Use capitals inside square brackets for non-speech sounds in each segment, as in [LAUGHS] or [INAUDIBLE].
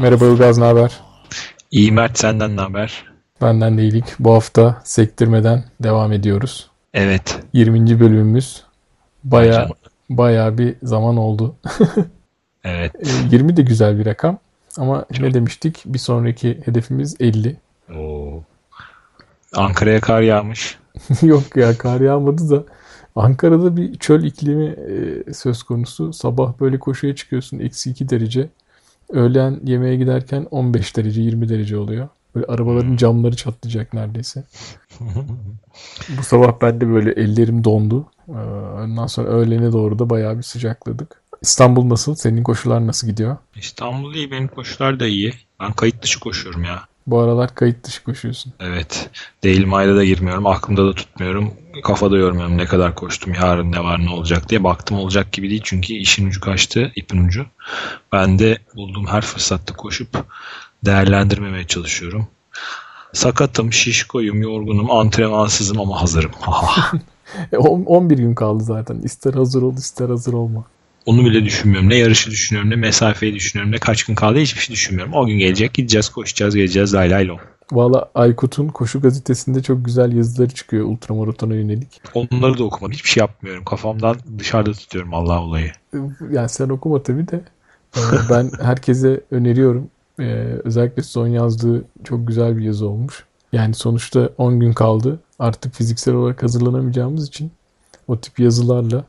Merhaba Ilgaz, ne haber? İyi Mert senden ne haber? Benden de iyilik. Bu hafta sektirmeden devam ediyoruz. Evet. 20. bölümümüz. Baya baya bir zaman oldu. [LAUGHS] Evet. E, 20 de güzel bir rakam. Ama Çok. ne demiştik? Bir sonraki hedefimiz 50. Oo. Ankara'ya kar yağmış. [LAUGHS] Yok ya kar yağmadı da Ankara'da bir çöl iklimi e, söz konusu. Sabah böyle koşuya çıkıyorsun eksi 2 derece. Öğlen yemeğe giderken 15 derece 20 derece oluyor. Böyle arabaların camları çatlayacak neredeyse. [LAUGHS] Bu sabah ben de böyle ellerim dondu. Ee, Ondan sonra öğlene doğru da bayağı bir sıcakladık. İstanbul nasıl? Senin koşular nasıl gidiyor? İstanbul iyi benim koşular da iyi. Ben kayıt dışı koşuyorum ya. Bu aralar kayıt dışı koşuyorsun. Evet. Değil mayda da girmiyorum. Aklımda da tutmuyorum. Kafada yormuyorum ne kadar koştum. Yarın ne var ne olacak diye. Baktım olacak gibi değil. Çünkü işin ucu kaçtı. ipin ucu. Ben de bulduğum her fırsatta koşup değerlendirmemeye çalışıyorum. Sakatım, şişkoyum, yorgunum, antrenmansızım ama hazırım. E, [LAUGHS] on- 11 gün kaldı zaten. İster hazır ol ister hazır olma. Onu bile düşünmüyorum. Ne yarışı düşünüyorum, ne mesafeyi düşünüyorum, ne kaç gün kaldı hiçbir şey düşünmüyorum. O gün gelecek, gideceğiz, koşacağız, geleceğiz, lay lay lom. Valla Aykut'un Koşu Gazetesi'nde çok güzel yazıları çıkıyor ultramaratona yönelik. Onları da okumadım. Hiçbir şey yapmıyorum. Kafamdan dışarıda tutuyorum Allah olayı. Yani sen okuma tabii de e, ben [LAUGHS] herkese öneriyorum. E, Özellikle son yazdığı çok güzel bir yazı olmuş. Yani sonuçta 10 gün kaldı. Artık fiziksel olarak hazırlanamayacağımız için o tip yazılarla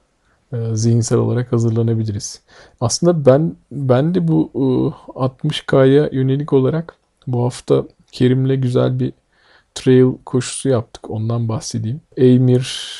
zihinsel olarak hazırlanabiliriz. Aslında ben ben de bu e, 60K'ya yönelik olarak bu hafta Kerim'le güzel bir trail koşusu yaptık. Ondan bahsedeyim. Eymir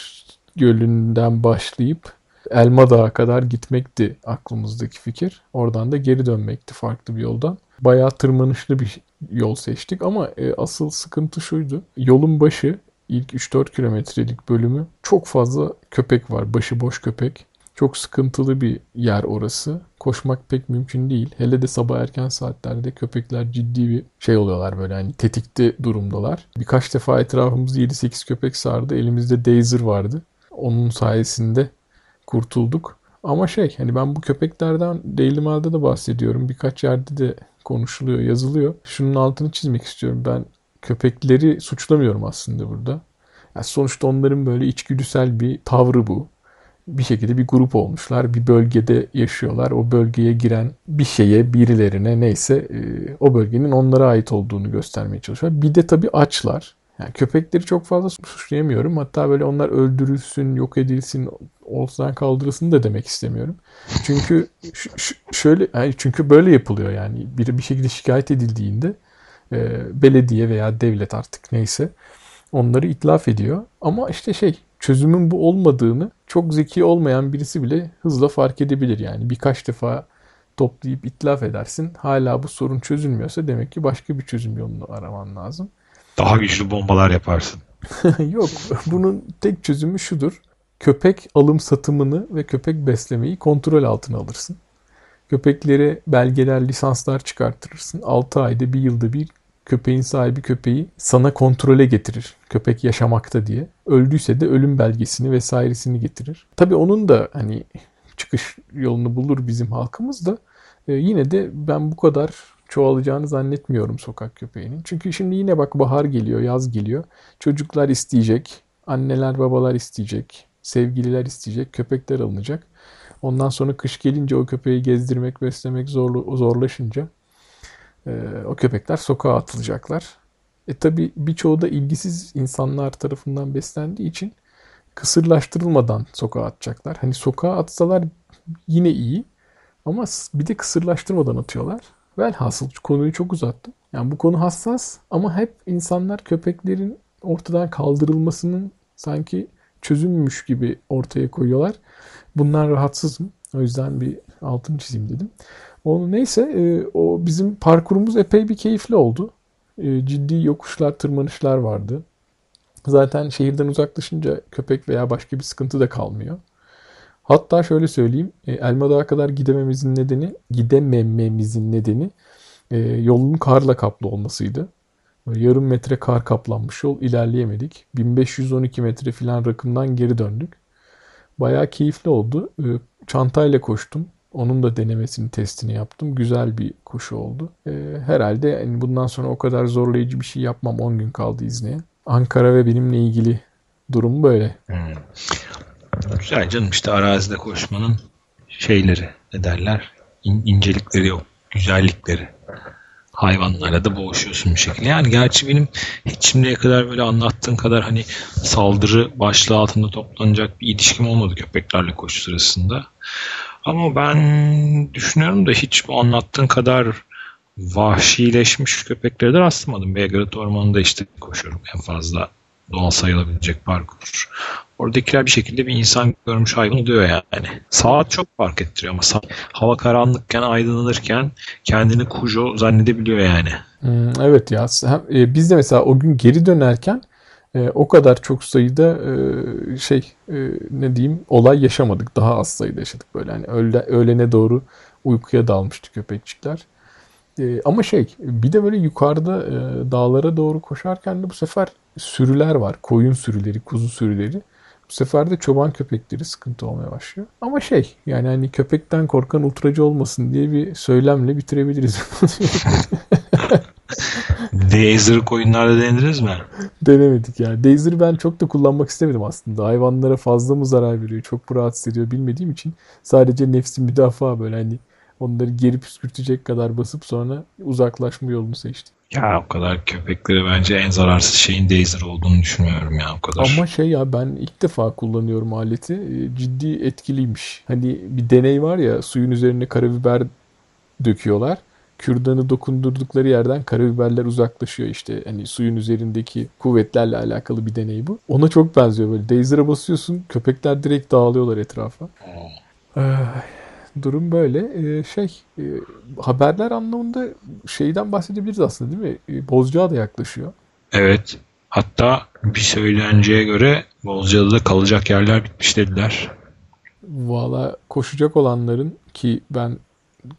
Gölü'nden başlayıp Elma Dağı kadar gitmekti aklımızdaki fikir. Oradan da geri dönmekti farklı bir yoldan. Bayağı tırmanışlı bir yol seçtik ama e, asıl sıkıntı şuydu. Yolun başı ilk 3-4 kilometrelik bölümü çok fazla köpek var. Başıboş köpek. Çok sıkıntılı bir yer orası. Koşmak pek mümkün değil. Hele de sabah erken saatlerde köpekler ciddi bir şey oluyorlar böyle hani tetikte durumdalar. Birkaç defa etrafımızı 7-8 köpek sardı. Elimizde Dazer vardı. Onun sayesinde kurtulduk. Ama şey hani ben bu köpeklerden Daily Mail'de de bahsediyorum. Birkaç yerde de konuşuluyor, yazılıyor. Şunun altını çizmek istiyorum. Ben köpekleri suçlamıyorum aslında burada. Yani sonuçta onların böyle içgüdüsel bir tavrı bu. Bir şekilde bir grup olmuşlar. Bir bölgede yaşıyorlar. O bölgeye giren bir şeye, birilerine neyse e, o bölgenin onlara ait olduğunu göstermeye çalışıyorlar. Bir de tabii açlar. Yani köpekleri çok fazla suçlayamıyorum. Hatta böyle onlar öldürülsün, yok edilsin, ortadan kaldırılsın da demek istemiyorum. Çünkü şöyle yani çünkü böyle yapılıyor yani. Biri bir şekilde şikayet edildiğinde belediye veya devlet artık neyse onları itlaf ediyor. Ama işte şey çözümün bu olmadığını çok zeki olmayan birisi bile hızla fark edebilir yani. Birkaç defa toplayıp itlaf edersin. Hala bu sorun çözülmüyorsa demek ki başka bir çözüm yolunu araman lazım. Daha güçlü bombalar yaparsın. [LAUGHS] Yok, bunun tek çözümü şudur. Köpek alım satımını ve köpek beslemeyi kontrol altına alırsın. Köpeklere belgeler, lisanslar çıkartırırsın. 6 ayda, bir yılda bir köpeğin sahibi köpeği sana kontrole getirir. Köpek yaşamakta diye. Öldüyse de ölüm belgesini vesairesini getirir. Tabii onun da hani çıkış yolunu bulur bizim halkımız da e, yine de ben bu kadar çoğalacağını zannetmiyorum sokak köpeğinin. Çünkü şimdi yine bak bahar geliyor, yaz geliyor. Çocuklar isteyecek, anneler babalar isteyecek, sevgililer isteyecek, köpekler alınacak. Ondan sonra kış gelince o köpeği gezdirmek, beslemek zorlu, zorlaşınca o köpekler sokağa atılacaklar. E tabi birçoğu da ilgisiz insanlar tarafından beslendiği için kısırlaştırılmadan sokağa atacaklar. Hani sokağa atsalar yine iyi ama bir de kısırlaştırmadan atıyorlar. Velhasıl konuyu çok uzattım. Yani bu konu hassas ama hep insanlar köpeklerin ortadan kaldırılmasının sanki çözümmüş gibi ortaya koyuyorlar. Bundan rahatsızım. O yüzden bir altını çizeyim dedim. O neyse e, o bizim parkurumuz epey bir keyifli oldu. E, ciddi yokuşlar, tırmanışlar vardı. Zaten şehirden uzaklaşınca köpek veya başka bir sıkıntı da kalmıyor. Hatta şöyle söyleyeyim. E, Elma Dağı kadar gidememizin nedeni, gidemememizin nedeni e, yolun karla kaplı olmasıydı. Böyle yarım metre kar kaplanmış yol ilerleyemedik. 1512 metre filan rakımdan geri döndük. Bayağı keyifli oldu. E, çantayla koştum. Onun da denemesini, testini yaptım. Güzel bir koşu oldu. Ee, herhalde yani bundan sonra o kadar zorlayıcı bir şey yapmam. 10 gün kaldı izneye. Ankara ve benimle ilgili durum böyle. Hmm. Güzel canım işte arazide koşmanın şeyleri ne derler İn, incelikleri yok güzellikleri hayvanlarla da boğuşuyorsun bir şekilde. Yani gerçi benim hiç şimdiye kadar böyle anlattığın kadar hani saldırı başlığı altında toplanacak bir ilişkim olmadı köpeklerle koşu sırasında. Ama ben düşünüyorum da hiç anlattığın kadar vahşileşmiş köpeklere de rastlamadım. Belgrad Ormanı'nda işte koşuyorum en fazla doğal sayılabilecek parkur. Oradakiler bir şekilde bir insan görmüş hayvan oluyor yani. Saat çok fark ettiriyor ama saat, hava karanlıkken aydınlanırken kendini kujo zannedebiliyor yani. Evet ya. E, biz de mesela o gün geri dönerken e, o kadar çok sayıda e, şey e, ne diyeyim olay yaşamadık. Daha az sayıda yaşadık böyle. Hani öğle, öğlene doğru uykuya dalmıştı köpekçikler. E, ama şey bir de böyle yukarıda e, dağlara doğru koşarken de bu sefer sürüler var. Koyun sürüleri, kuzu sürüleri. Bu sefer de çoban köpekleri sıkıntı olmaya başlıyor. Ama şey yani hani köpekten korkan ultracı olmasın diye bir söylemle bitirebiliriz. [LAUGHS] [LAUGHS] Dazer'ı koyunlarda denediniz mi? Denemedik yani. Dazer'ı ben çok da kullanmak istemedim aslında. Hayvanlara fazla mı zarar veriyor, çok mu rahatsız ediyor bilmediğim için sadece nefsin müdafaa böyle hani onları geri püskürtecek kadar basıp sonra uzaklaşma yolunu seçtim. Ya o kadar köpekleri bence en zararsız şeyin Dazer olduğunu düşünmüyorum ya o kadar. Ama şey ya ben ilk defa kullanıyorum aleti. E, ciddi etkiliymiş. Hani bir deney var ya suyun üzerine karabiber döküyorlar. Kürdanı dokundurdukları yerden karabiberler uzaklaşıyor işte. Hani suyun üzerindeki kuvvetlerle alakalı bir deney bu. Ona çok benziyor böyle. Dazer'a basıyorsun köpekler direkt dağılıyorlar etrafa. Oh durum böyle. Ee, şey e, haberler anlamında şeyden bahsedebiliriz aslında değil mi? E, Bozcaada yaklaşıyor. Evet. Hatta bir söylenceye göre Bozcaada'da kalacak yerler bitmiş dediler. Valla koşacak olanların ki ben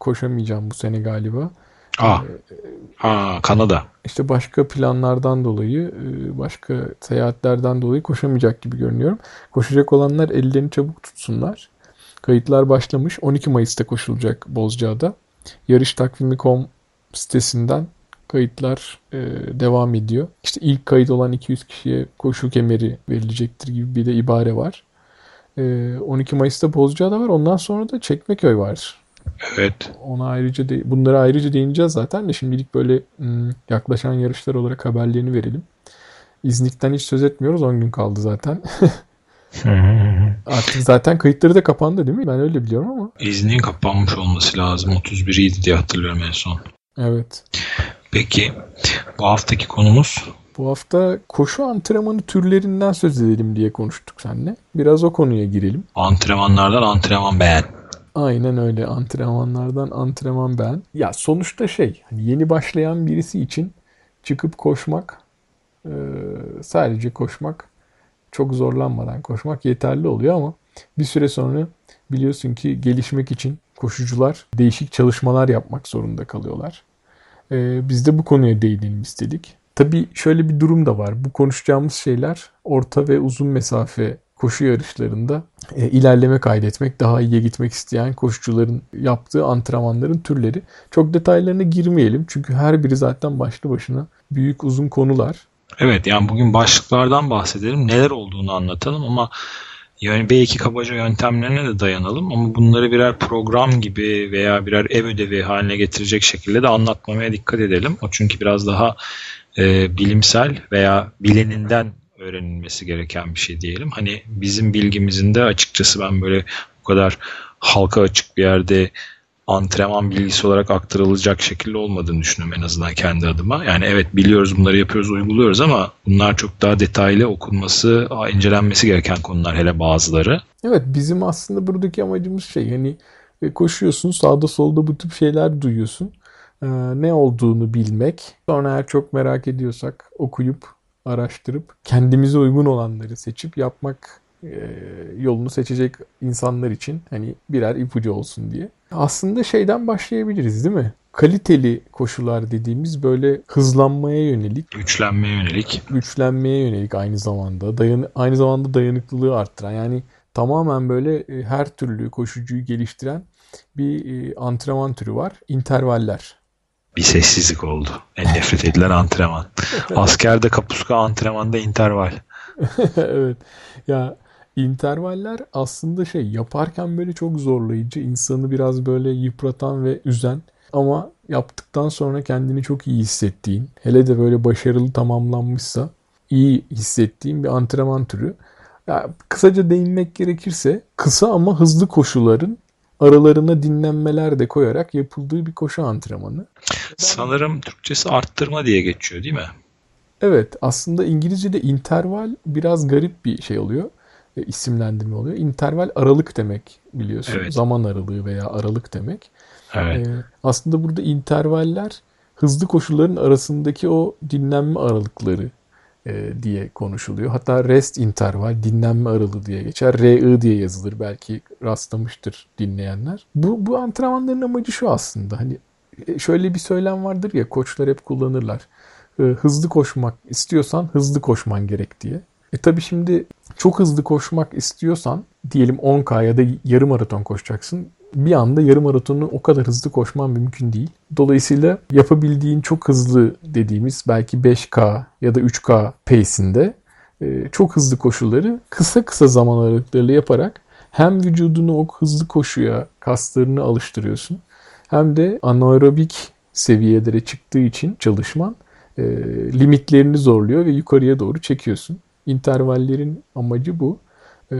koşamayacağım bu sene galiba. Aa, ee, aa Kanada. İşte başka planlardan dolayı, e, başka seyahatlerden dolayı koşamayacak gibi görünüyorum. Koşacak olanlar ellerini çabuk tutsunlar. Kayıtlar başlamış. 12 Mayıs'ta koşulacak Bozcaada. Yarış takvimi.com sitesinden kayıtlar e, devam ediyor. İşte ilk kayıt olan 200 kişiye koşu kemeri verilecektir gibi bir de ibare var. E, 12 Mayıs'ta Bozcaada var. Ondan sonra da Çekmeköy var. Evet. Ona ayrıca de, bunlara ayrıca değineceğiz zaten de şimdilik böyle m, yaklaşan yarışlar olarak haberlerini verelim. İznik'ten hiç söz etmiyoruz. 10 gün kaldı zaten. [LAUGHS] Artık zaten kayıtları da kapandı değil mi? Ben öyle biliyorum ama. İznin kapanmış olması lazım. 31'iydi diye hatırlıyorum en son. Evet. Peki bu haftaki konumuz? Bu hafta koşu antrenmanı türlerinden söz edelim diye konuştuk seninle. Biraz o konuya girelim. Antrenmanlardan antrenman beğen. Aynen öyle. Antrenmanlardan antrenman beğen. Ya sonuçta şey hani yeni başlayan birisi için çıkıp koşmak sadece koşmak çok zorlanmadan koşmak yeterli oluyor ama bir süre sonra biliyorsun ki gelişmek için koşucular değişik çalışmalar yapmak zorunda kalıyorlar. Ee, biz de bu konuya değinelim istedik. Tabii şöyle bir durum da var. Bu konuşacağımız şeyler orta ve uzun mesafe koşu yarışlarında e, ilerleme kaydetmek, daha iyiye gitmek isteyen koşucuların yaptığı antrenmanların türleri. Çok detaylarına girmeyelim çünkü her biri zaten başlı başına büyük uzun konular. Evet yani bugün başlıklardan bahsedelim. Neler olduğunu anlatalım ama yani belki kabaca yöntemlerine de dayanalım ama bunları birer program gibi veya birer ev ödevi haline getirecek şekilde de anlatmamaya dikkat edelim. O çünkü biraz daha e, bilimsel veya bileninden öğrenilmesi gereken bir şey diyelim. Hani bizim bilgimizin de açıkçası ben böyle bu kadar halka açık bir yerde antrenman bilgisi olarak aktarılacak şekilde olmadığını düşünüyorum en azından kendi adıma. Yani evet biliyoruz bunları yapıyoruz, uyguluyoruz ama bunlar çok daha detaylı okunması, incelenmesi gereken konular hele bazıları. Evet bizim aslında buradaki amacımız şey hani e, koşuyorsun sağda solda bu tip şeyler duyuyorsun. Ee, ne olduğunu bilmek. Sonra eğer çok merak ediyorsak okuyup, araştırıp kendimize uygun olanları seçip yapmak e, yolunu seçecek insanlar için hani birer ipucu olsun diye. Aslında şeyden başlayabiliriz değil mi? Kaliteli koşular dediğimiz böyle hızlanmaya yönelik, güçlenmeye yönelik, güçlenmeye yönelik aynı zamanda dayan aynı zamanda dayanıklılığı arttıran yani tamamen böyle e, her türlü koşucuyu geliştiren bir e, antrenman türü var. İntervaller. Bir sessizlik oldu. En nefret edilen antrenman. Askerde kapuska antrenmanda interval. [LAUGHS] evet. Ya intervaller aslında şey yaparken böyle çok zorlayıcı, insanı biraz böyle yıpratan ve üzen ama yaptıktan sonra kendini çok iyi hissettiğin, hele de böyle başarılı tamamlanmışsa iyi hissettiğin bir antrenman türü. Ya, kısaca değinmek gerekirse kısa ama hızlı koşuların aralarına dinlenmeler de koyarak yapıldığı bir koşu antrenmanı. Sanırım Türkçesi arttırma diye geçiyor değil mi? Evet aslında İngilizce'de interval biraz garip bir şey oluyor. E, isimlendirme oluyor. Interval aralık demek biliyorsun. Evet. Zaman aralığı veya aralık demek. Evet. E, aslında burada intervaller hızlı koşulların arasındaki o dinlenme aralıkları e, diye konuşuluyor. Hatta rest interval, dinlenme aralığı diye geçer. RI diye yazılır. Belki rastlamıştır dinleyenler. Bu, bu antrenmanların amacı şu aslında. Hani e, şöyle bir söylem vardır ya koçlar hep kullanırlar. E, hızlı koşmak istiyorsan hızlı koşman gerek diye. E tabi şimdi çok hızlı koşmak istiyorsan diyelim 10K ya da yarım maraton koşacaksın bir anda yarım maratonu o kadar hızlı koşman mümkün değil. Dolayısıyla yapabildiğin çok hızlı dediğimiz belki 5K ya da 3K pace'inde e, çok hızlı koşuları kısa kısa zaman aralıklarıyla yaparak hem vücudunu o hızlı koşuya, kaslarını alıştırıyorsun hem de anaerobik seviyelere çıktığı için çalışman e, limitlerini zorluyor ve yukarıya doğru çekiyorsun. İntervallerin amacı bu. E,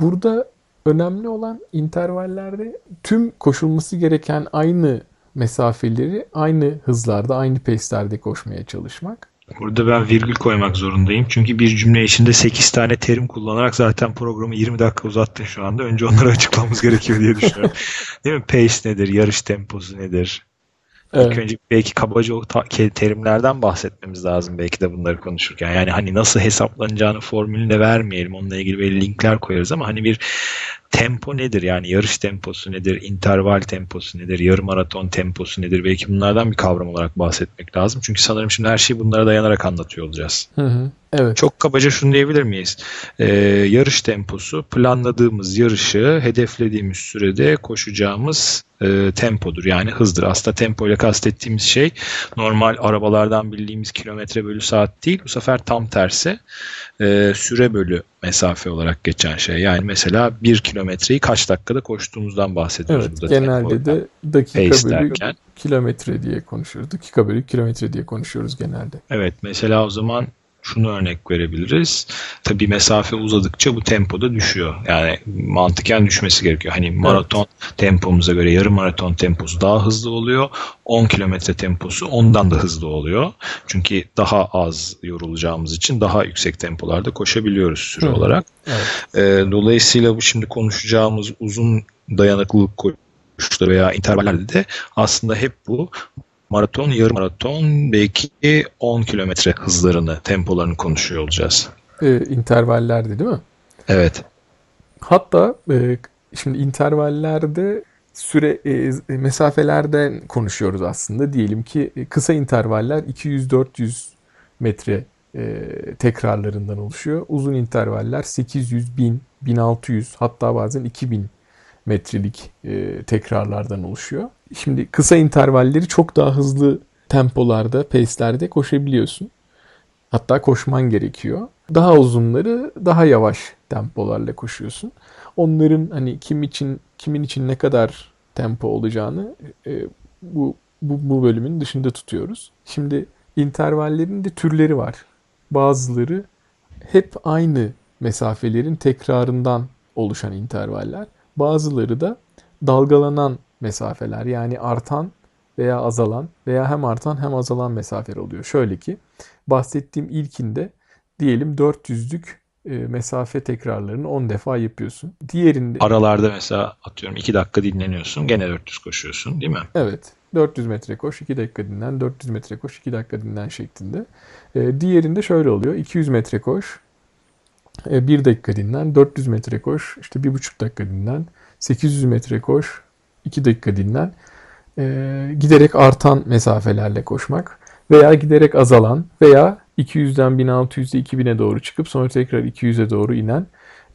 burada önemli olan intervallerde tüm koşulması gereken aynı mesafeleri aynı hızlarda, aynı pace'lerde koşmaya çalışmak. Burada ben virgül koymak zorundayım. Çünkü bir cümle içinde 8 tane terim kullanarak zaten programı 20 dakika uzattın şu anda. Önce onları açıklamamız gerekiyor diye düşünüyorum. [LAUGHS] Değil mi? Pace nedir? Yarış temposu nedir? Evet. İlk önce belki kabaca o terimlerden bahsetmemiz lazım belki de bunları konuşurken. Yani hani nasıl hesaplanacağını formülünü de vermeyelim. Onunla ilgili böyle linkler koyarız ama hani bir tempo nedir? Yani yarış temposu nedir? Interval temposu nedir? Yarım maraton temposu nedir? Belki bunlardan bir kavram olarak bahsetmek lazım. Çünkü sanırım şimdi her şeyi bunlara dayanarak anlatıyor olacağız. Hı hı. Evet. Çok kabaca şunu diyebilir miyiz? Ee, yarış temposu planladığımız yarışı hedeflediğimiz sürede koşacağımız e, tempodur. Yani hızdır. Aslında tempo ile kastettiğimiz şey normal arabalardan bildiğimiz kilometre bölü saat değil. Bu sefer tam tersi e, süre bölü mesafe olarak geçen şey. Yani mesela bir kilometreyi kaç dakikada koştuğumuzdan bahsediyoruz. Evet, burada genelde de dakika bölü derken. kilometre diye konuşuyoruz. Dakika bölü kilometre diye konuşuyoruz genelde. Evet mesela o zaman şunu örnek verebiliriz. Tabii mesafe uzadıkça bu tempo da düşüyor. Yani mantıken düşmesi gerekiyor. Hani maraton evet. tempomuza göre yarım maraton temposu daha hızlı oluyor. 10 kilometre temposu ondan da hızlı oluyor. Çünkü daha az yorulacağımız için daha yüksek tempolarda koşabiliyoruz süre Hı. olarak. Evet. E, dolayısıyla bu şimdi konuşacağımız uzun dayanıklılık koşuları veya intervallerde de aslında hep bu maraton, yarım maraton, belki 10 kilometre hızlarını, tempolarını konuşuyor olacağız. E, intervallerde değil mi? Evet. Hatta e, şimdi intervallerde süre e, mesafelerden konuşuyoruz aslında. Diyelim ki e, kısa intervaller 200-400 metre e, tekrarlarından oluşuyor. Uzun intervaller 800, 1000, 1600 hatta bazen 2000 metrelik e, tekrarlardan oluşuyor. Şimdi kısa intervalleri çok daha hızlı tempolarda, pace'lerde koşabiliyorsun. Hatta koşman gerekiyor. Daha uzunları daha yavaş tempolarla koşuyorsun. Onların hani kim için kimin için ne kadar tempo olacağını e, bu, bu bu bölümün dışında tutuyoruz. Şimdi intervallerin de türleri var. Bazıları hep aynı mesafelerin tekrarından oluşan intervaller. Bazıları da dalgalanan mesafeler yani artan veya azalan veya hem artan hem azalan mesafeler oluyor. Şöyle ki bahsettiğim ilkinde diyelim 400'lük e, mesafe tekrarlarını 10 defa yapıyorsun. Diğerinde aralarda mesela atıyorum 2 dakika dinleniyorsun. Gene 400 koşuyorsun değil mi? Evet. 400 metre koş 2 dakika dinlen, 400 metre koş 2 dakika dinlen şeklinde. E, diğerinde şöyle oluyor. 200 metre koş 1 e, dakika dinlen, 400 metre koş işte 1,5 dakika dinlen, 800 metre koş 2 dakika dinlen. E, giderek artan mesafelerle koşmak veya giderek azalan veya 200'den 1600'e 2000'e doğru çıkıp sonra tekrar 200'e doğru inen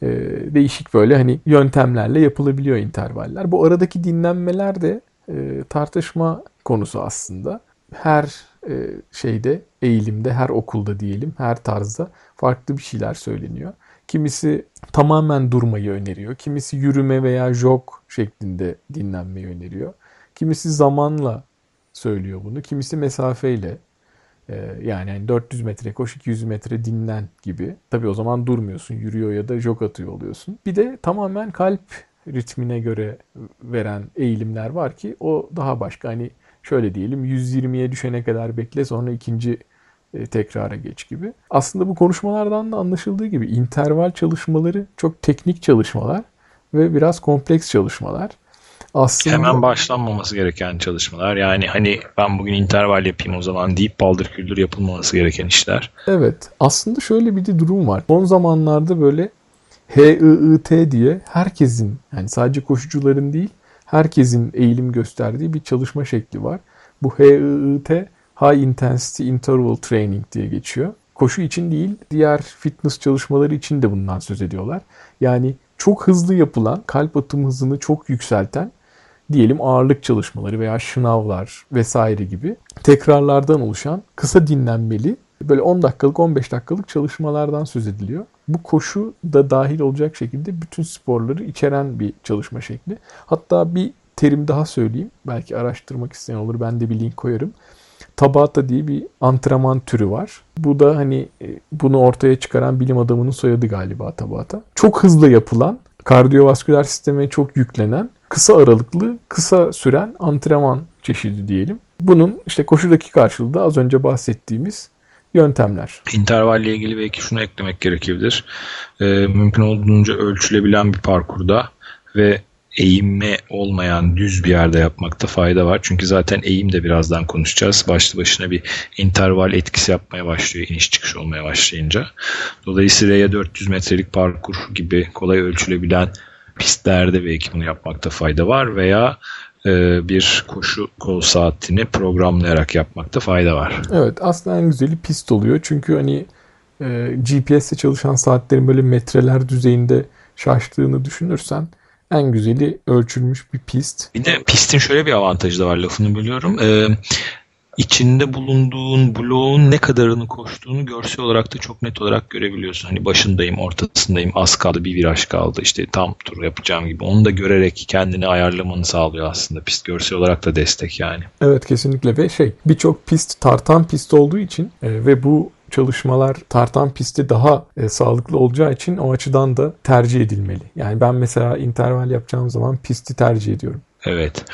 e, değişik böyle hani yöntemlerle yapılabiliyor intervaller. Bu aradaki dinlenmeler de e, tartışma konusu aslında. Her e, şeyde, eğilimde, her okulda diyelim, her tarzda farklı bir şeyler söyleniyor. Kimisi tamamen durmayı öneriyor. Kimisi yürüme veya jog şeklinde dinlenmeyi öneriyor. Kimisi zamanla söylüyor bunu. Kimisi mesafeyle. Ee, yani 400 metre koş 200 metre dinlen gibi. Tabii o zaman durmuyorsun. Yürüyor ya da jog atıyor oluyorsun. Bir de tamamen kalp ritmine göre veren eğilimler var ki o daha başka. Hani şöyle diyelim 120'ye düşene kadar bekle sonra ikinci e, tekrara geç gibi. Aslında bu konuşmalardan da anlaşıldığı gibi interval çalışmaları çok teknik çalışmalar ve biraz kompleks çalışmalar. Aslında hemen başlanmaması gereken çalışmalar. Yani hani ben bugün interval yapayım o zaman deyip baldır küldür yapılmaması gereken işler. Evet. Aslında şöyle bir de durum var. Son zamanlarda böyle HIIT diye herkesin yani sadece koşucuların değil herkesin eğilim gösterdiği bir çalışma şekli var. Bu HIIT High Intensity Interval Training diye geçiyor. Koşu için değil, diğer fitness çalışmaları için de bundan söz ediyorlar. Yani çok hızlı yapılan, kalp atım hızını çok yükselten diyelim ağırlık çalışmaları veya şınavlar vesaire gibi tekrarlardan oluşan kısa dinlenmeli böyle 10 dakikalık 15 dakikalık çalışmalardan söz ediliyor. Bu koşu da dahil olacak şekilde bütün sporları içeren bir çalışma şekli. Hatta bir terim daha söyleyeyim. Belki araştırmak isteyen olur. Ben de bir link koyarım. Tabata diye bir antrenman türü var. Bu da hani e, bunu ortaya çıkaran bilim adamının soyadı galiba Tabata. Çok hızlı yapılan, kardiyovasküler sisteme çok yüklenen, kısa aralıklı, kısa süren antrenman çeşidi diyelim. Bunun işte koşudaki karşılığı da az önce bahsettiğimiz yöntemler. İntervalle ilgili belki şunu eklemek gerekebilir. Ee, mümkün olduğunca ölçülebilen bir parkurda ve eğimi olmayan düz bir yerde yapmakta fayda var. Çünkü zaten eğim de birazdan konuşacağız. Başlı başına bir interval etkisi yapmaya başlıyor iniş çıkış olmaya başlayınca. Dolayısıyla ya 400 metrelik parkur gibi kolay ölçülebilen pistlerde belki bunu yapmakta fayda var veya e, bir koşu kol saatini programlayarak yapmakta fayda var. Evet aslında en güzeli pist oluyor. Çünkü hani e, GPS'te çalışan saatlerin böyle metreler düzeyinde şaştığını düşünürsen en güzeli ölçülmüş bir pist. Bir de pistin şöyle bir avantajı da var lafını biliyorum. Ee, içinde bulunduğun bloğun ne kadarını koştuğunu görsel olarak da çok net olarak görebiliyorsun. Hani başındayım, ortasındayım, az kaldı, bir viraj kaldı, işte tam tur yapacağım gibi. Onu da görerek kendini ayarlamanı sağlıyor aslında pist. Görsel olarak da destek yani. Evet kesinlikle ve şey birçok pist tartan pist olduğu için e, ve bu çalışmalar tartan pisti daha e, sağlıklı olacağı için o açıdan da tercih edilmeli. Yani ben mesela interval yapacağım zaman pisti tercih ediyorum. Evet.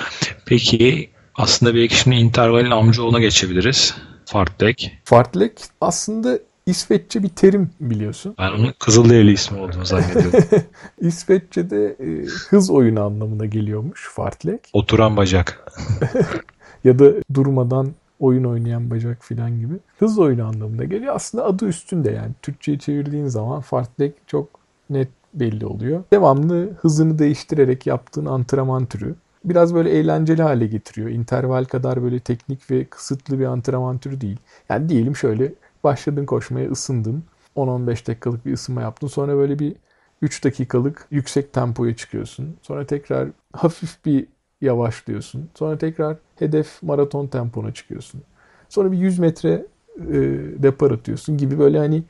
Peki aslında belki şimdi intervalin amcaoğluna geçebiliriz. Fartlek. Fartlek aslında İsveççe bir terim biliyorsun. Ben onun Kızılderili ismi olduğunu zannediyorum. [LAUGHS] İsveççe'de e, hız oyunu anlamına geliyormuş fartlek. Oturan bacak. [LAUGHS] ya da durmadan oyun oynayan bacak filan gibi. Hız oyunu anlamına geliyor. Aslında adı üstünde yani. Türkçe'ye çevirdiğin zaman fartlek çok net belli oluyor. Devamlı hızını değiştirerek yaptığın antrenman türü biraz böyle eğlenceli hale getiriyor. Interval kadar böyle teknik ve kısıtlı bir antrenman türü değil. Yani diyelim şöyle başladın koşmaya ısındın. 10-15 dakikalık bir ısınma yaptın. Sonra böyle bir 3 dakikalık yüksek tempoya çıkıyorsun. Sonra tekrar hafif bir yavaşlıyorsun. Sonra tekrar hedef maraton tempona çıkıyorsun. Sonra bir 100 metre e, depar atıyorsun gibi böyle hani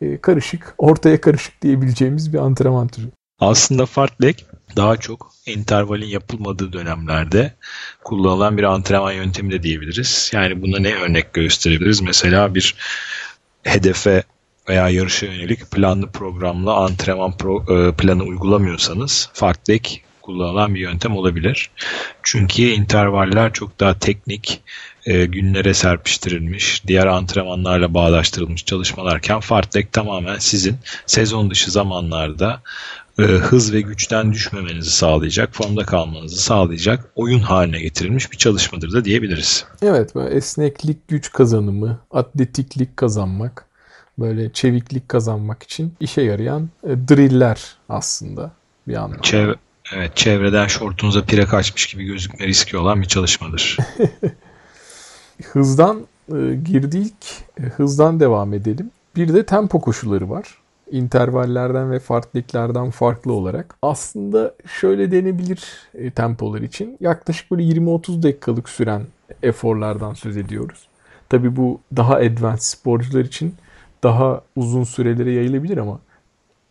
e, karışık, ortaya karışık diyebileceğimiz bir antrenman türü. Aslında fartlek daha çok intervalin yapılmadığı dönemlerde kullanılan bir antrenman yöntemi de diyebiliriz. Yani buna ne örnek gösterebiliriz? Mesela bir hedefe veya yarışa yönelik planlı programlı antrenman pro, e, planı uygulamıyorsanız fartlek kullanılan bir yöntem olabilir. Çünkü intervaller çok daha teknik, e, günlere serpiştirilmiş, diğer antrenmanlarla bağdaştırılmış çalışmalarken fartlek tamamen sizin sezon dışı zamanlarda e, hız ve güçten düşmemenizi sağlayacak, formda kalmanızı sağlayacak oyun haline getirilmiş bir çalışmadır da diyebiliriz. Evet, esneklik, güç kazanımı, atletiklik kazanmak, böyle çeviklik kazanmak için işe yarayan e, driller aslında bir anlamda. Çev evet, çevreden şortunuza pire kaçmış gibi gözükme riski olan bir çalışmadır. [LAUGHS] hızdan e, girdik, e, hızdan devam edelim. Bir de tempo koşuları var. intervallerden ve fartlılıklardan farklı olarak aslında şöyle denebilir e, tempolar için. Yaklaşık böyle 20-30 dakikalık süren eforlardan söz ediyoruz. Tabi bu daha advanced sporcular için daha uzun sürelere yayılabilir ama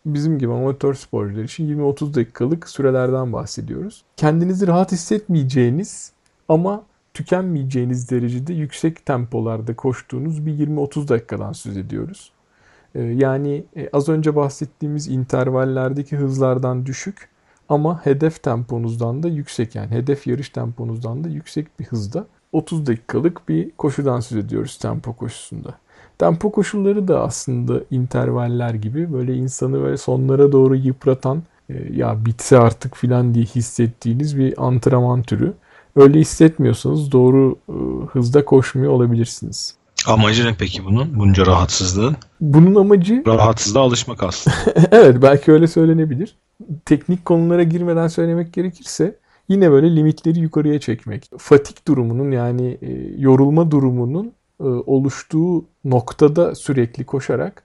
bizim gibi amatör sporcular için 20-30 dakikalık sürelerden bahsediyoruz. Kendinizi rahat hissetmeyeceğiniz ama tükenmeyeceğiniz derecede yüksek tempolarda koştuğunuz bir 20-30 dakikadan söz ediyoruz. Ee, yani e, az önce bahsettiğimiz intervallerdeki hızlardan düşük ama hedef temponuzdan da yüksek yani hedef yarış temponuzdan da yüksek bir hızda 30 dakikalık bir koşudan söz ediyoruz tempo koşusunda. Tempo koşulları da aslında intervaller gibi böyle insanı böyle sonlara doğru yıpratan e, ya bitse artık filan diye hissettiğiniz bir antrenman türü. Öyle hissetmiyorsanız doğru e, hızda koşmuyor olabilirsiniz. Amacı ne peki bunun? Bunca rahatsızlığın? Bunun amacı... Rahatsızlığa alışmak aslında. [LAUGHS] evet belki öyle söylenebilir. Teknik konulara girmeden söylemek gerekirse yine böyle limitleri yukarıya çekmek. Fatik durumunun yani e, yorulma durumunun oluştuğu noktada sürekli koşarak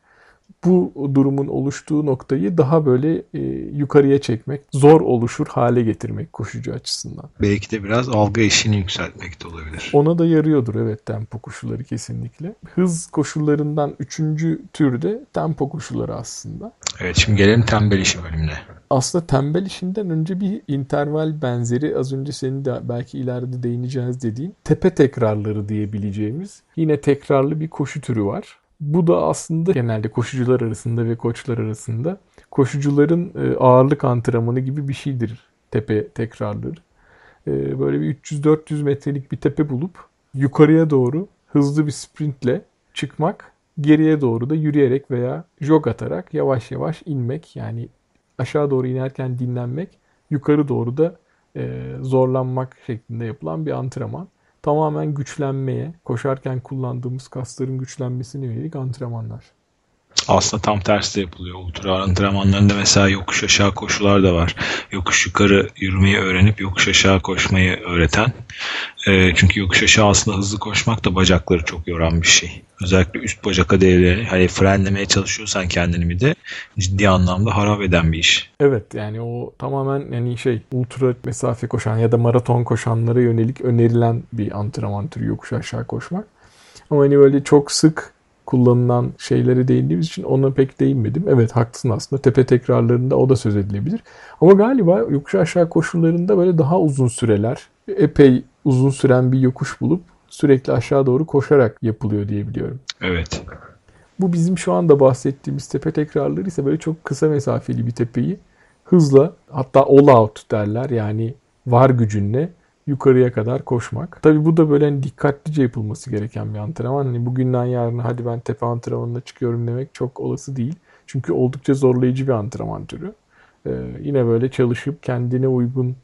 bu durumun oluştuğu noktayı daha böyle e, yukarıya çekmek, zor oluşur hale getirmek koşucu açısından. Belki de biraz algı eşiğini yükseltmek de olabilir. Ona da yarıyordur evet tempo koşulları kesinlikle. Hız koşullarından üçüncü türde tempo koşulları aslında. Evet şimdi gelelim tembel işi bölümüne. Aslında tembel işinden önce bir interval benzeri az önce senin de belki ileride değineceğiz dediğin tepe tekrarları diyebileceğimiz yine tekrarlı bir koşu türü var. Bu da aslında genelde koşucular arasında ve koçlar arasında koşucuların e, ağırlık antrenmanı gibi bir şeydir tepe tekrarları. E, böyle bir 300-400 metrelik bir tepe bulup yukarıya doğru hızlı bir sprintle çıkmak, geriye doğru da yürüyerek veya jog atarak yavaş yavaş inmek. Yani aşağı doğru inerken dinlenmek, yukarı doğru da e, zorlanmak şeklinde yapılan bir antrenman tamamen güçlenmeye, koşarken kullandığımız kasların güçlenmesine yönelik antrenmanlar. Aslında tam tersi de yapılıyor. Ultra antrenmanlarında mesela yokuş aşağı koşular da var. Yokuş yukarı yürümeyi öğrenip yokuş aşağı koşmayı öğreten. E, çünkü yokuş aşağı aslında hızlı koşmak da bacakları çok yoran bir şey. Özellikle üst bacak adevlerini hani frenlemeye çalışıyorsan kendini bir de ciddi anlamda harap eden bir iş. Evet yani o tamamen yani şey ultra mesafe koşan ya da maraton koşanlara yönelik önerilen bir antrenman türü yokuş aşağı koşmak. Ama hani böyle çok sık kullanılan şeylere değindiğimiz için ona pek değinmedim. Evet haklısın aslında tepe tekrarlarında o da söz edilebilir. Ama galiba yokuş aşağı koşullarında böyle daha uzun süreler, epey uzun süren bir yokuş bulup sürekli aşağı doğru koşarak yapılıyor diye biliyorum. Evet. Bu bizim şu anda bahsettiğimiz tepe tekrarları ise böyle çok kısa mesafeli bir tepeyi hızla hatta all out derler yani var gücünle yukarıya kadar koşmak. Tabi bu da böyle hani dikkatlice yapılması gereken bir antrenman. Hani bugünden yarına hadi ben tepe antrenmanına çıkıyorum demek çok olası değil. Çünkü oldukça zorlayıcı bir antrenman türü. Ee, yine böyle çalışıp kendine uygun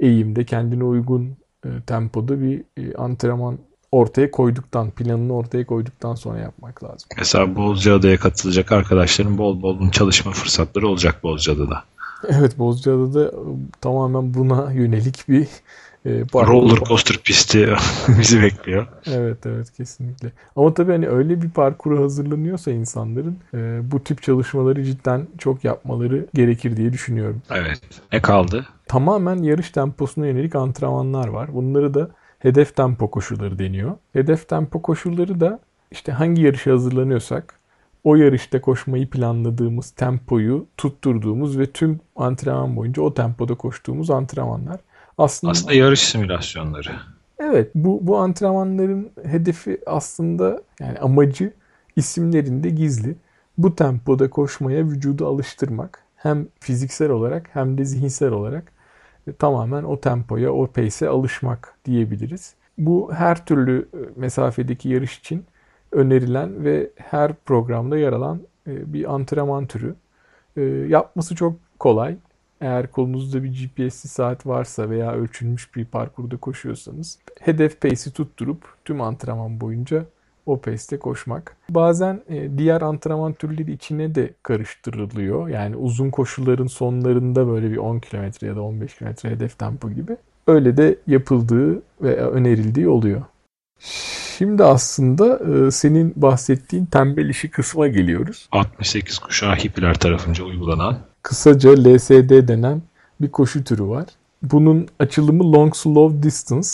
eğimde, kendine uygun e, tempoda bir e, antrenman ortaya koyduktan, planını ortaya koyduktan sonra yapmak lazım. Mesela Bozcaada'ya katılacak arkadaşların bol bol çalışma fırsatları olacak Bozcaada'da. Evet Bozcaada'da tamamen buna yönelik bir e, Roller coaster pisti [LAUGHS] bizi bekliyor. Evet evet kesinlikle. Ama tabii hani öyle bir parkuru hazırlanıyorsa insanların e, bu tip çalışmaları cidden çok yapmaları gerekir diye düşünüyorum. Evet. Ne kaldı? Tamamen yarış temposuna yönelik antrenmanlar var. Bunları da hedef tempo koşulları deniyor. Hedef tempo koşulları da işte hangi yarışa hazırlanıyorsak o yarışta koşmayı planladığımız tempoyu tutturduğumuz ve tüm antrenman boyunca o tempoda koştuğumuz antrenmanlar. Aslında, aslında yarış simülasyonları. Evet bu, bu antrenmanların hedefi aslında yani amacı isimlerinde gizli. Bu tempoda koşmaya vücudu alıştırmak. Hem fiziksel olarak hem de zihinsel olarak e, tamamen o tempoya, o pace'e alışmak diyebiliriz. Bu her türlü e, mesafedeki yarış için önerilen ve her programda yer alan e, bir antrenman türü. Yapması çok kolay. Eğer kolunuzda bir GPS'li saat varsa veya ölçülmüş bir parkurda koşuyorsanız hedef pace'i tutturup tüm antrenman boyunca o pace'te koşmak. Bazen e, diğer antrenman türleri içine de karıştırılıyor. Yani uzun koşuların sonlarında böyle bir 10 kilometre ya da 15 kilometre hedef tempo gibi. Öyle de yapıldığı ve önerildiği oluyor. Şimdi aslında e, senin bahsettiğin tembel işi kısma geliyoruz. 68 kuşağı hippiler tarafınca uygulanan. Kısaca LSD denen bir koşu türü var. Bunun açılımı Long Slow Distance.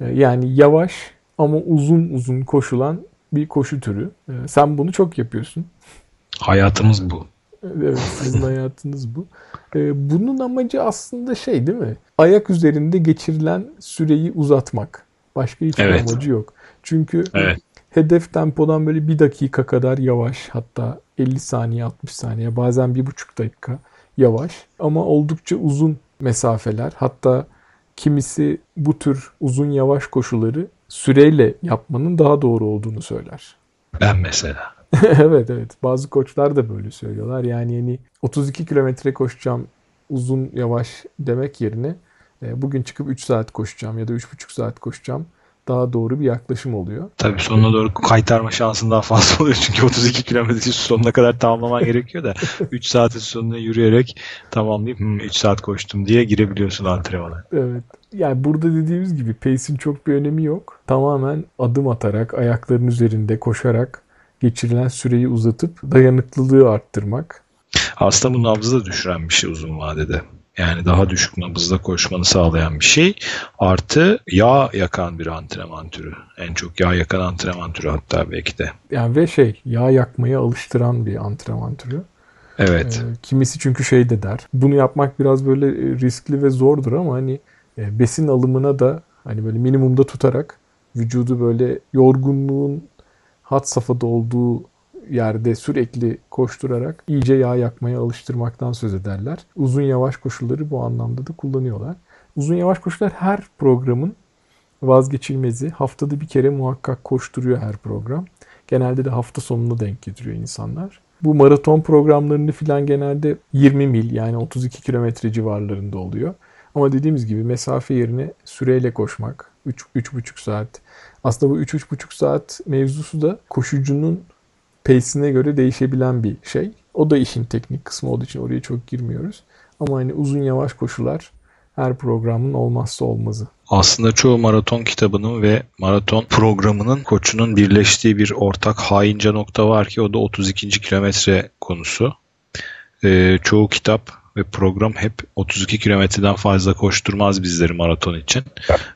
E, yani yavaş ama uzun uzun koşulan bir koşu türü. E, sen bunu çok yapıyorsun. Hayatımız bu. Evet sizin [LAUGHS] hayatınız bu. E, bunun amacı aslında şey değil mi? Ayak üzerinde geçirilen süreyi uzatmak. Başka hiçbir Evet. amacı yok. Çünkü Evet. Hedef tempodan böyle bir dakika kadar yavaş hatta 50 saniye 60 saniye bazen bir buçuk dakika yavaş ama oldukça uzun mesafeler hatta kimisi bu tür uzun yavaş koşuları süreyle yapmanın daha doğru olduğunu söyler. Ben mesela. [LAUGHS] evet evet bazı koçlar da böyle söylüyorlar yani yani 32 kilometre koşacağım uzun yavaş demek yerine e, bugün çıkıp 3 saat koşacağım ya da 3,5 saat koşacağım daha doğru bir yaklaşım oluyor. Tabii sonuna doğru kaytarma şansın daha fazla oluyor. Çünkü 32 kilometre sonuna kadar tamamlaman [LAUGHS] gerekiyor da 3 saatin sonuna yürüyerek tamamlayıp "Hmm, 3 saat koştum diye girebiliyorsun antrenmana. Evet. Yani burada dediğimiz gibi pace'in çok bir önemi yok. Tamamen adım atarak, ayakların üzerinde koşarak geçirilen süreyi uzatıp dayanıklılığı arttırmak. Aslında bu nabzı da düşüren bir şey uzun vadede. Yani daha düşük nabızda koşmanı sağlayan bir şey. Artı yağ yakan bir antrenman türü. En çok yağ yakan antrenman türü hatta belki de. Yani ve şey yağ yakmaya alıştıran bir antrenman türü. Evet. Ee, kimisi çünkü şey de der. Bunu yapmak biraz böyle e, riskli ve zordur ama hani e, besin alımına da hani böyle minimumda tutarak vücudu böyle yorgunluğun had safhada olduğu yerde sürekli koşturarak iyice yağ yakmaya alıştırmaktan söz ederler. Uzun yavaş koşuları bu anlamda da kullanıyorlar. Uzun yavaş koşular her programın vazgeçilmezi. Haftada bir kere muhakkak koşturuyor her program. Genelde de hafta sonuna denk getiriyor insanlar. Bu maraton programlarını filan genelde 20 mil yani 32 kilometre civarlarında oluyor. Ama dediğimiz gibi mesafe yerine süreyle koşmak 3 3,5 saat. Aslında bu 3-3,5 saat mevzusu da koşucunun pace'ine göre değişebilen bir şey. O da işin teknik kısmı olduğu için oraya çok girmiyoruz. Ama hani uzun yavaş koşular her programın olmazsa olmazı. Aslında çoğu maraton kitabının ve maraton programının koçunun birleştiği bir ortak haince nokta var ki o da 32. kilometre konusu. Ee, çoğu kitap ve program hep 32 kilometreden fazla koşturmaz bizleri maraton için.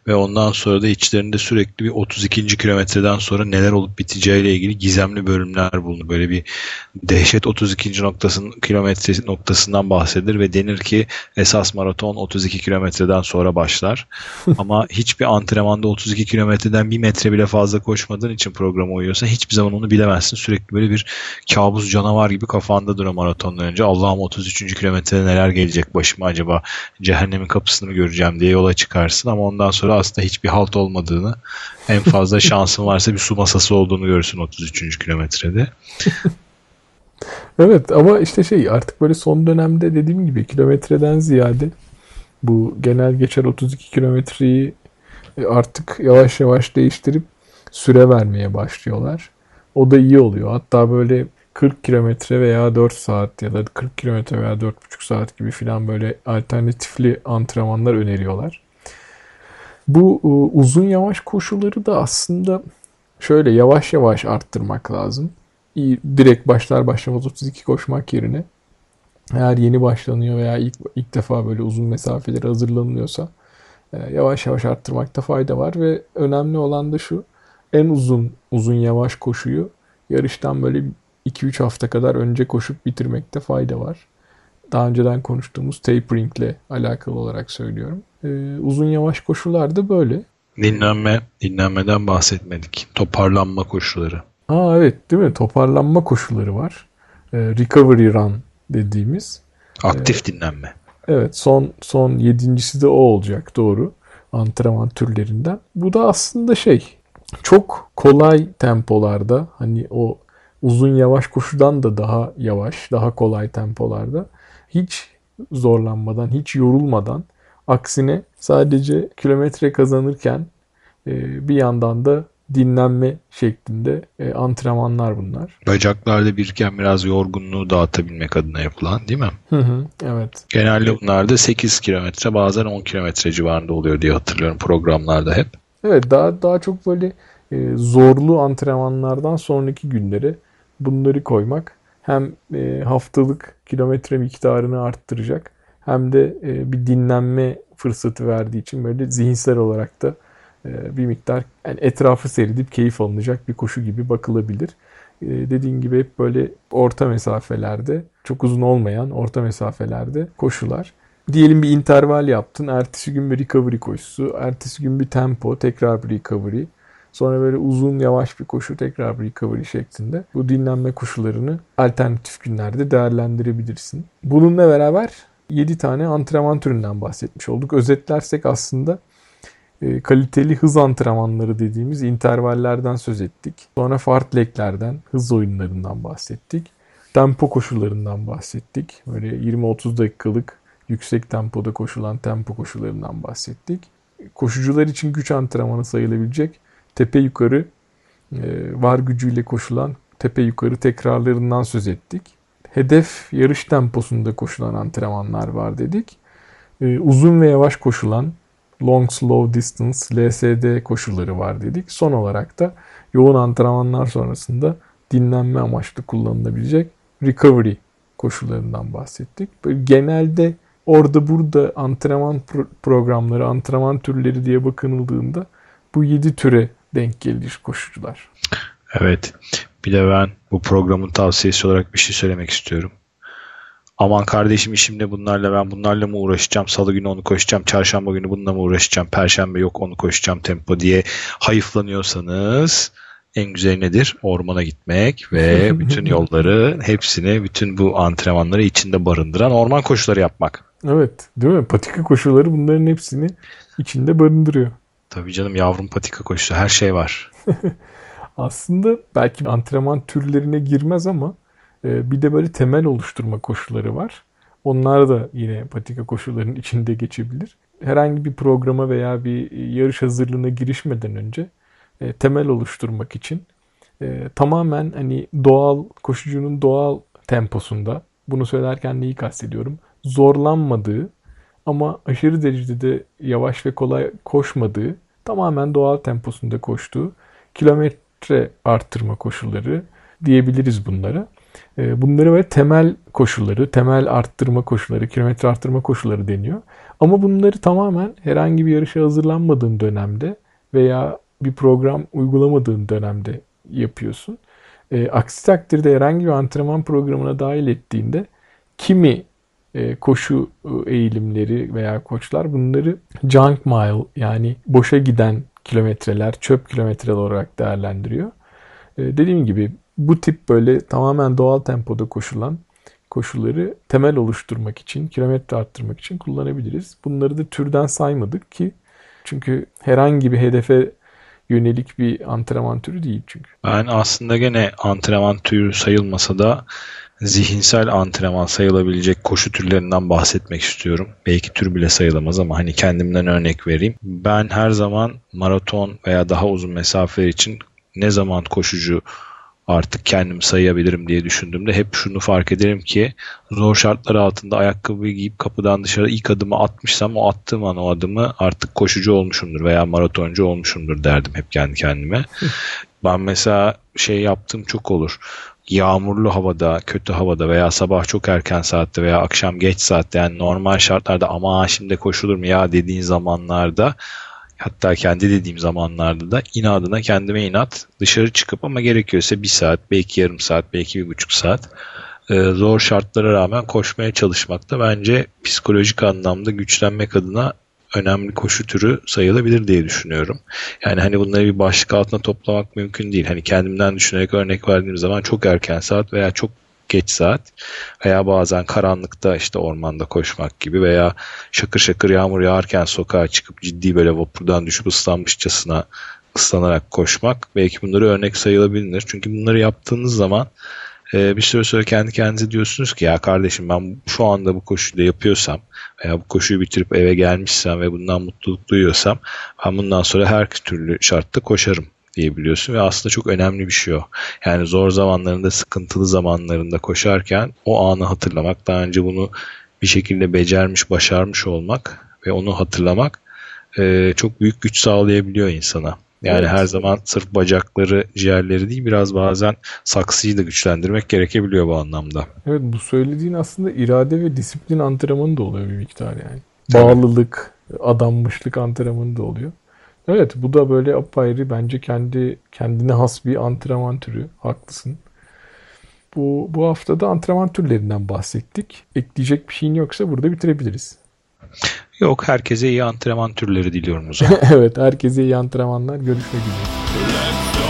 Ve ondan sonra da içlerinde sürekli bir 32. kilometreden sonra neler olup biteceğiyle ilgili gizemli bölümler bulunur. Böyle bir dehşet 32. noktasının kilometre noktasından bahsedilir ve denir ki esas maraton 32 kilometreden sonra başlar. [LAUGHS] Ama hiçbir antrenmanda 32 kilometreden bir metre bile fazla koşmadığın için programa uyuyorsa hiçbir zaman onu bilemezsin. Sürekli böyle bir kabus canavar gibi kafanda duruyor maratondan önce. Allah'ım 33. kilometrede neler gelecek başıma acaba cehennemin kapısını mı göreceğim diye yola çıkarsın ama ondan sonra aslında hiçbir halt olmadığını en fazla [LAUGHS] şansın varsa bir su masası olduğunu görürsün 33. kilometrede. [LAUGHS] Evet ama işte şey artık böyle son dönemde dediğim gibi kilometreden ziyade bu genel geçer 32 kilometreyi e, artık yavaş yavaş değiştirip süre vermeye başlıyorlar. O da iyi oluyor. Hatta böyle 40 kilometre veya 4 saat ya da 40 kilometre veya 4,5 saat gibi filan böyle alternatifli antrenmanlar öneriyorlar. Bu e, uzun yavaş koşuları da aslında şöyle yavaş yavaş arttırmak lazım. Direkt başlar başlamaz 32 koşmak yerine eğer yeni başlanıyor veya ilk, ilk defa böyle uzun mesafeleri hazırlanıyorsa e, yavaş yavaş arttırmakta fayda var ve önemli olan da şu en uzun uzun yavaş koşuyu yarıştan böyle 2-3 hafta kadar önce koşup bitirmekte fayda var. Daha önceden konuştuğumuz tapering ile alakalı olarak söylüyorum. Ee, uzun yavaş koşular da böyle. Dinlenme, dinlenmeden bahsetmedik. Toparlanma koşuları. Aa evet değil mi? Toparlanma koşuları var. Ee, recovery run dediğimiz. Aktif dinlenme. Evet son son yedincisi de o olacak doğru. Antrenman türlerinden. Bu da aslında şey çok kolay tempolarda hani o uzun yavaş koşudan da daha yavaş, daha kolay tempolarda hiç zorlanmadan, hiç yorulmadan aksine sadece kilometre kazanırken e, bir yandan da dinlenme şeklinde e, antrenmanlar bunlar. Bacaklarda biriken biraz yorgunluğu dağıtabilmek adına yapılan değil mi? Hı hı, evet. Genelde bunlar da 8 kilometre bazen 10 kilometre civarında oluyor diye hatırlıyorum programlarda hep. Evet daha daha çok böyle e, zorlu antrenmanlardan sonraki günlere bunları koymak hem e, haftalık kilometre miktarını arttıracak hem de e, bir dinlenme fırsatı verdiği için böyle zihinsel olarak da e, bir miktar yani etrafı seyredip keyif alınacak bir koşu gibi bakılabilir. Dediğin gibi hep böyle orta mesafelerde, çok uzun olmayan orta mesafelerde koşular. Diyelim bir interval yaptın, ertesi gün bir recovery koşusu, ertesi gün bir tempo, tekrar bir recovery. Sonra böyle uzun yavaş bir koşu tekrar bir recovery şeklinde bu dinlenme koşularını alternatif günlerde değerlendirebilirsin. Bununla beraber 7 tane antrenman türünden bahsetmiş olduk. Özetlersek aslında e, kaliteli hız antrenmanları dediğimiz intervallerden söz ettik. Sonra fartleklerden, hız oyunlarından bahsettik. Tempo koşularından bahsettik. Böyle 20-30 dakikalık yüksek tempoda koşulan tempo koşularından bahsettik. Koşucular için güç antrenmanı sayılabilecek tepe yukarı e, var gücüyle koşulan tepe yukarı tekrarlarından söz ettik. Hedef yarış temposunda koşulan antrenmanlar var dedik. E, uzun ve yavaş koşulan long slow distance LSD koşulları var dedik. Son olarak da yoğun antrenmanlar sonrasında dinlenme amaçlı kullanılabilecek recovery koşullarından bahsettik. Böyle genelde orada burada antrenman programları, antrenman türleri diye bakınıldığında bu 7 türe denk gelir koşucular. Evet. Bir de ben bu programın tavsiyesi olarak bir şey söylemek istiyorum. Aman kardeşim işimde bunlarla ben bunlarla mı uğraşacağım? Salı günü onu koşacağım. Çarşamba günü bununla mı uğraşacağım? Perşembe yok onu koşacağım tempo diye hayıflanıyorsanız en güzel nedir? Ormana gitmek ve [LAUGHS] bütün yolları hepsini bütün bu antrenmanları içinde barındıran orman koşuları yapmak. Evet değil mi? Patika koşuları bunların hepsini içinde barındırıyor. Tabii canım yavrum patika koşusu her şey var. [LAUGHS] Aslında belki antrenman türlerine girmez ama e, bir de böyle temel oluşturma koşulları var. Onlar da yine patika koşullarının içinde geçebilir. Herhangi bir programa veya bir yarış hazırlığına girişmeden önce e, temel oluşturmak için e, tamamen hani doğal koşucunun doğal temposunda bunu söylerken neyi kastediyorum? Zorlanmadığı ama aşırı derecede yavaş ve kolay koşmadığı, tamamen doğal temposunda koştuğu kilometre arttırma koşulları diyebiliriz bunlara. Ee, bunları böyle temel koşulları, temel arttırma koşulları, kilometre arttırma koşulları deniyor. Ama bunları tamamen herhangi bir yarışa hazırlanmadığın dönemde veya bir program uygulamadığın dönemde yapıyorsun. E, aksi takdirde herhangi bir antrenman programına dahil ettiğinde kimi koşu e, eğilimleri veya koçlar bunları junk mile yani boşa giden kilometreler, çöp kilometreler olarak değerlendiriyor. E, dediğim gibi bu tip böyle tamamen doğal tempoda koşulan koşulları temel oluşturmak için, kilometre arttırmak için kullanabiliriz. Bunları da türden saymadık ki çünkü herhangi bir hedefe yönelik bir antrenman türü değil çünkü. Ben aslında gene antrenman türü sayılmasa da zihinsel antrenman sayılabilecek koşu türlerinden bahsetmek istiyorum. Belki tür bile sayılamaz ama hani kendimden örnek vereyim. Ben her zaman maraton veya daha uzun mesafeler için ne zaman koşucu artık kendimi sayabilirim diye düşündüğümde hep şunu fark ederim ki zor şartlar altında ayakkabı giyip kapıdan dışarı ilk adımı atmışsam o attığım an o adımı artık koşucu olmuşumdur veya maratoncu olmuşumdur derdim hep kendi kendime. ben mesela şey yaptığım çok olur yağmurlu havada, kötü havada veya sabah çok erken saatte veya akşam geç saatte yani normal şartlarda ama şimdi koşulur mu ya dediğin zamanlarda hatta kendi dediğim zamanlarda da inadına kendime inat dışarı çıkıp ama gerekiyorsa bir saat, belki yarım saat, belki bir buçuk saat e, zor şartlara rağmen koşmaya çalışmak da bence psikolojik anlamda güçlenmek adına önemli koşu türü sayılabilir diye düşünüyorum. Yani hani bunları bir başlık altına toplamak mümkün değil. Hani kendimden düşünerek örnek verdiğim zaman çok erken saat veya çok geç saat veya bazen karanlıkta işte ormanda koşmak gibi veya şakır şakır yağmur yağarken sokağa çıkıp ciddi böyle vapurdan düşüp ıslanmışçasına ıslanarak koşmak belki bunları örnek sayılabilir. Çünkü bunları yaptığınız zaman e, bir süre sonra kendi kendinize diyorsunuz ki ya kardeşim ben şu anda bu koşuyu da yapıyorsam veya bu koşuyu bitirip eve gelmişsem ve bundan mutluluk duyuyorsam ben bundan sonra her türlü şartta koşarım diyebiliyorsun ve aslında çok önemli bir şey o. Yani zor zamanlarında, sıkıntılı zamanlarında koşarken o anı hatırlamak, daha önce bunu bir şekilde becermiş, başarmış olmak ve onu hatırlamak e, çok büyük güç sağlayabiliyor insana. Yani Evet. her zaman sırf bacakları, ciğerleri değil biraz bazen saksıyı da güçlendirmek gerekebiliyor bu anlamda. Evet bu söylediğin aslında irade ve disiplin antrenmanı da oluyor bir miktar yani. Tabii. Bağlılık, adanmışlık antrenmanı da oluyor. Evet bu da böyle apayrı bence kendi kendine has bir antrenman türü. Haklısın. Bu, bu hafta da antrenman türlerinden bahsettik. Ekleyecek bir şeyin yoksa burada bitirebiliriz. Yok herkese iyi antrenman türleri diliyorum o zaman. [LAUGHS] Evet herkese iyi antrenmanlar. Görüşmek üzere.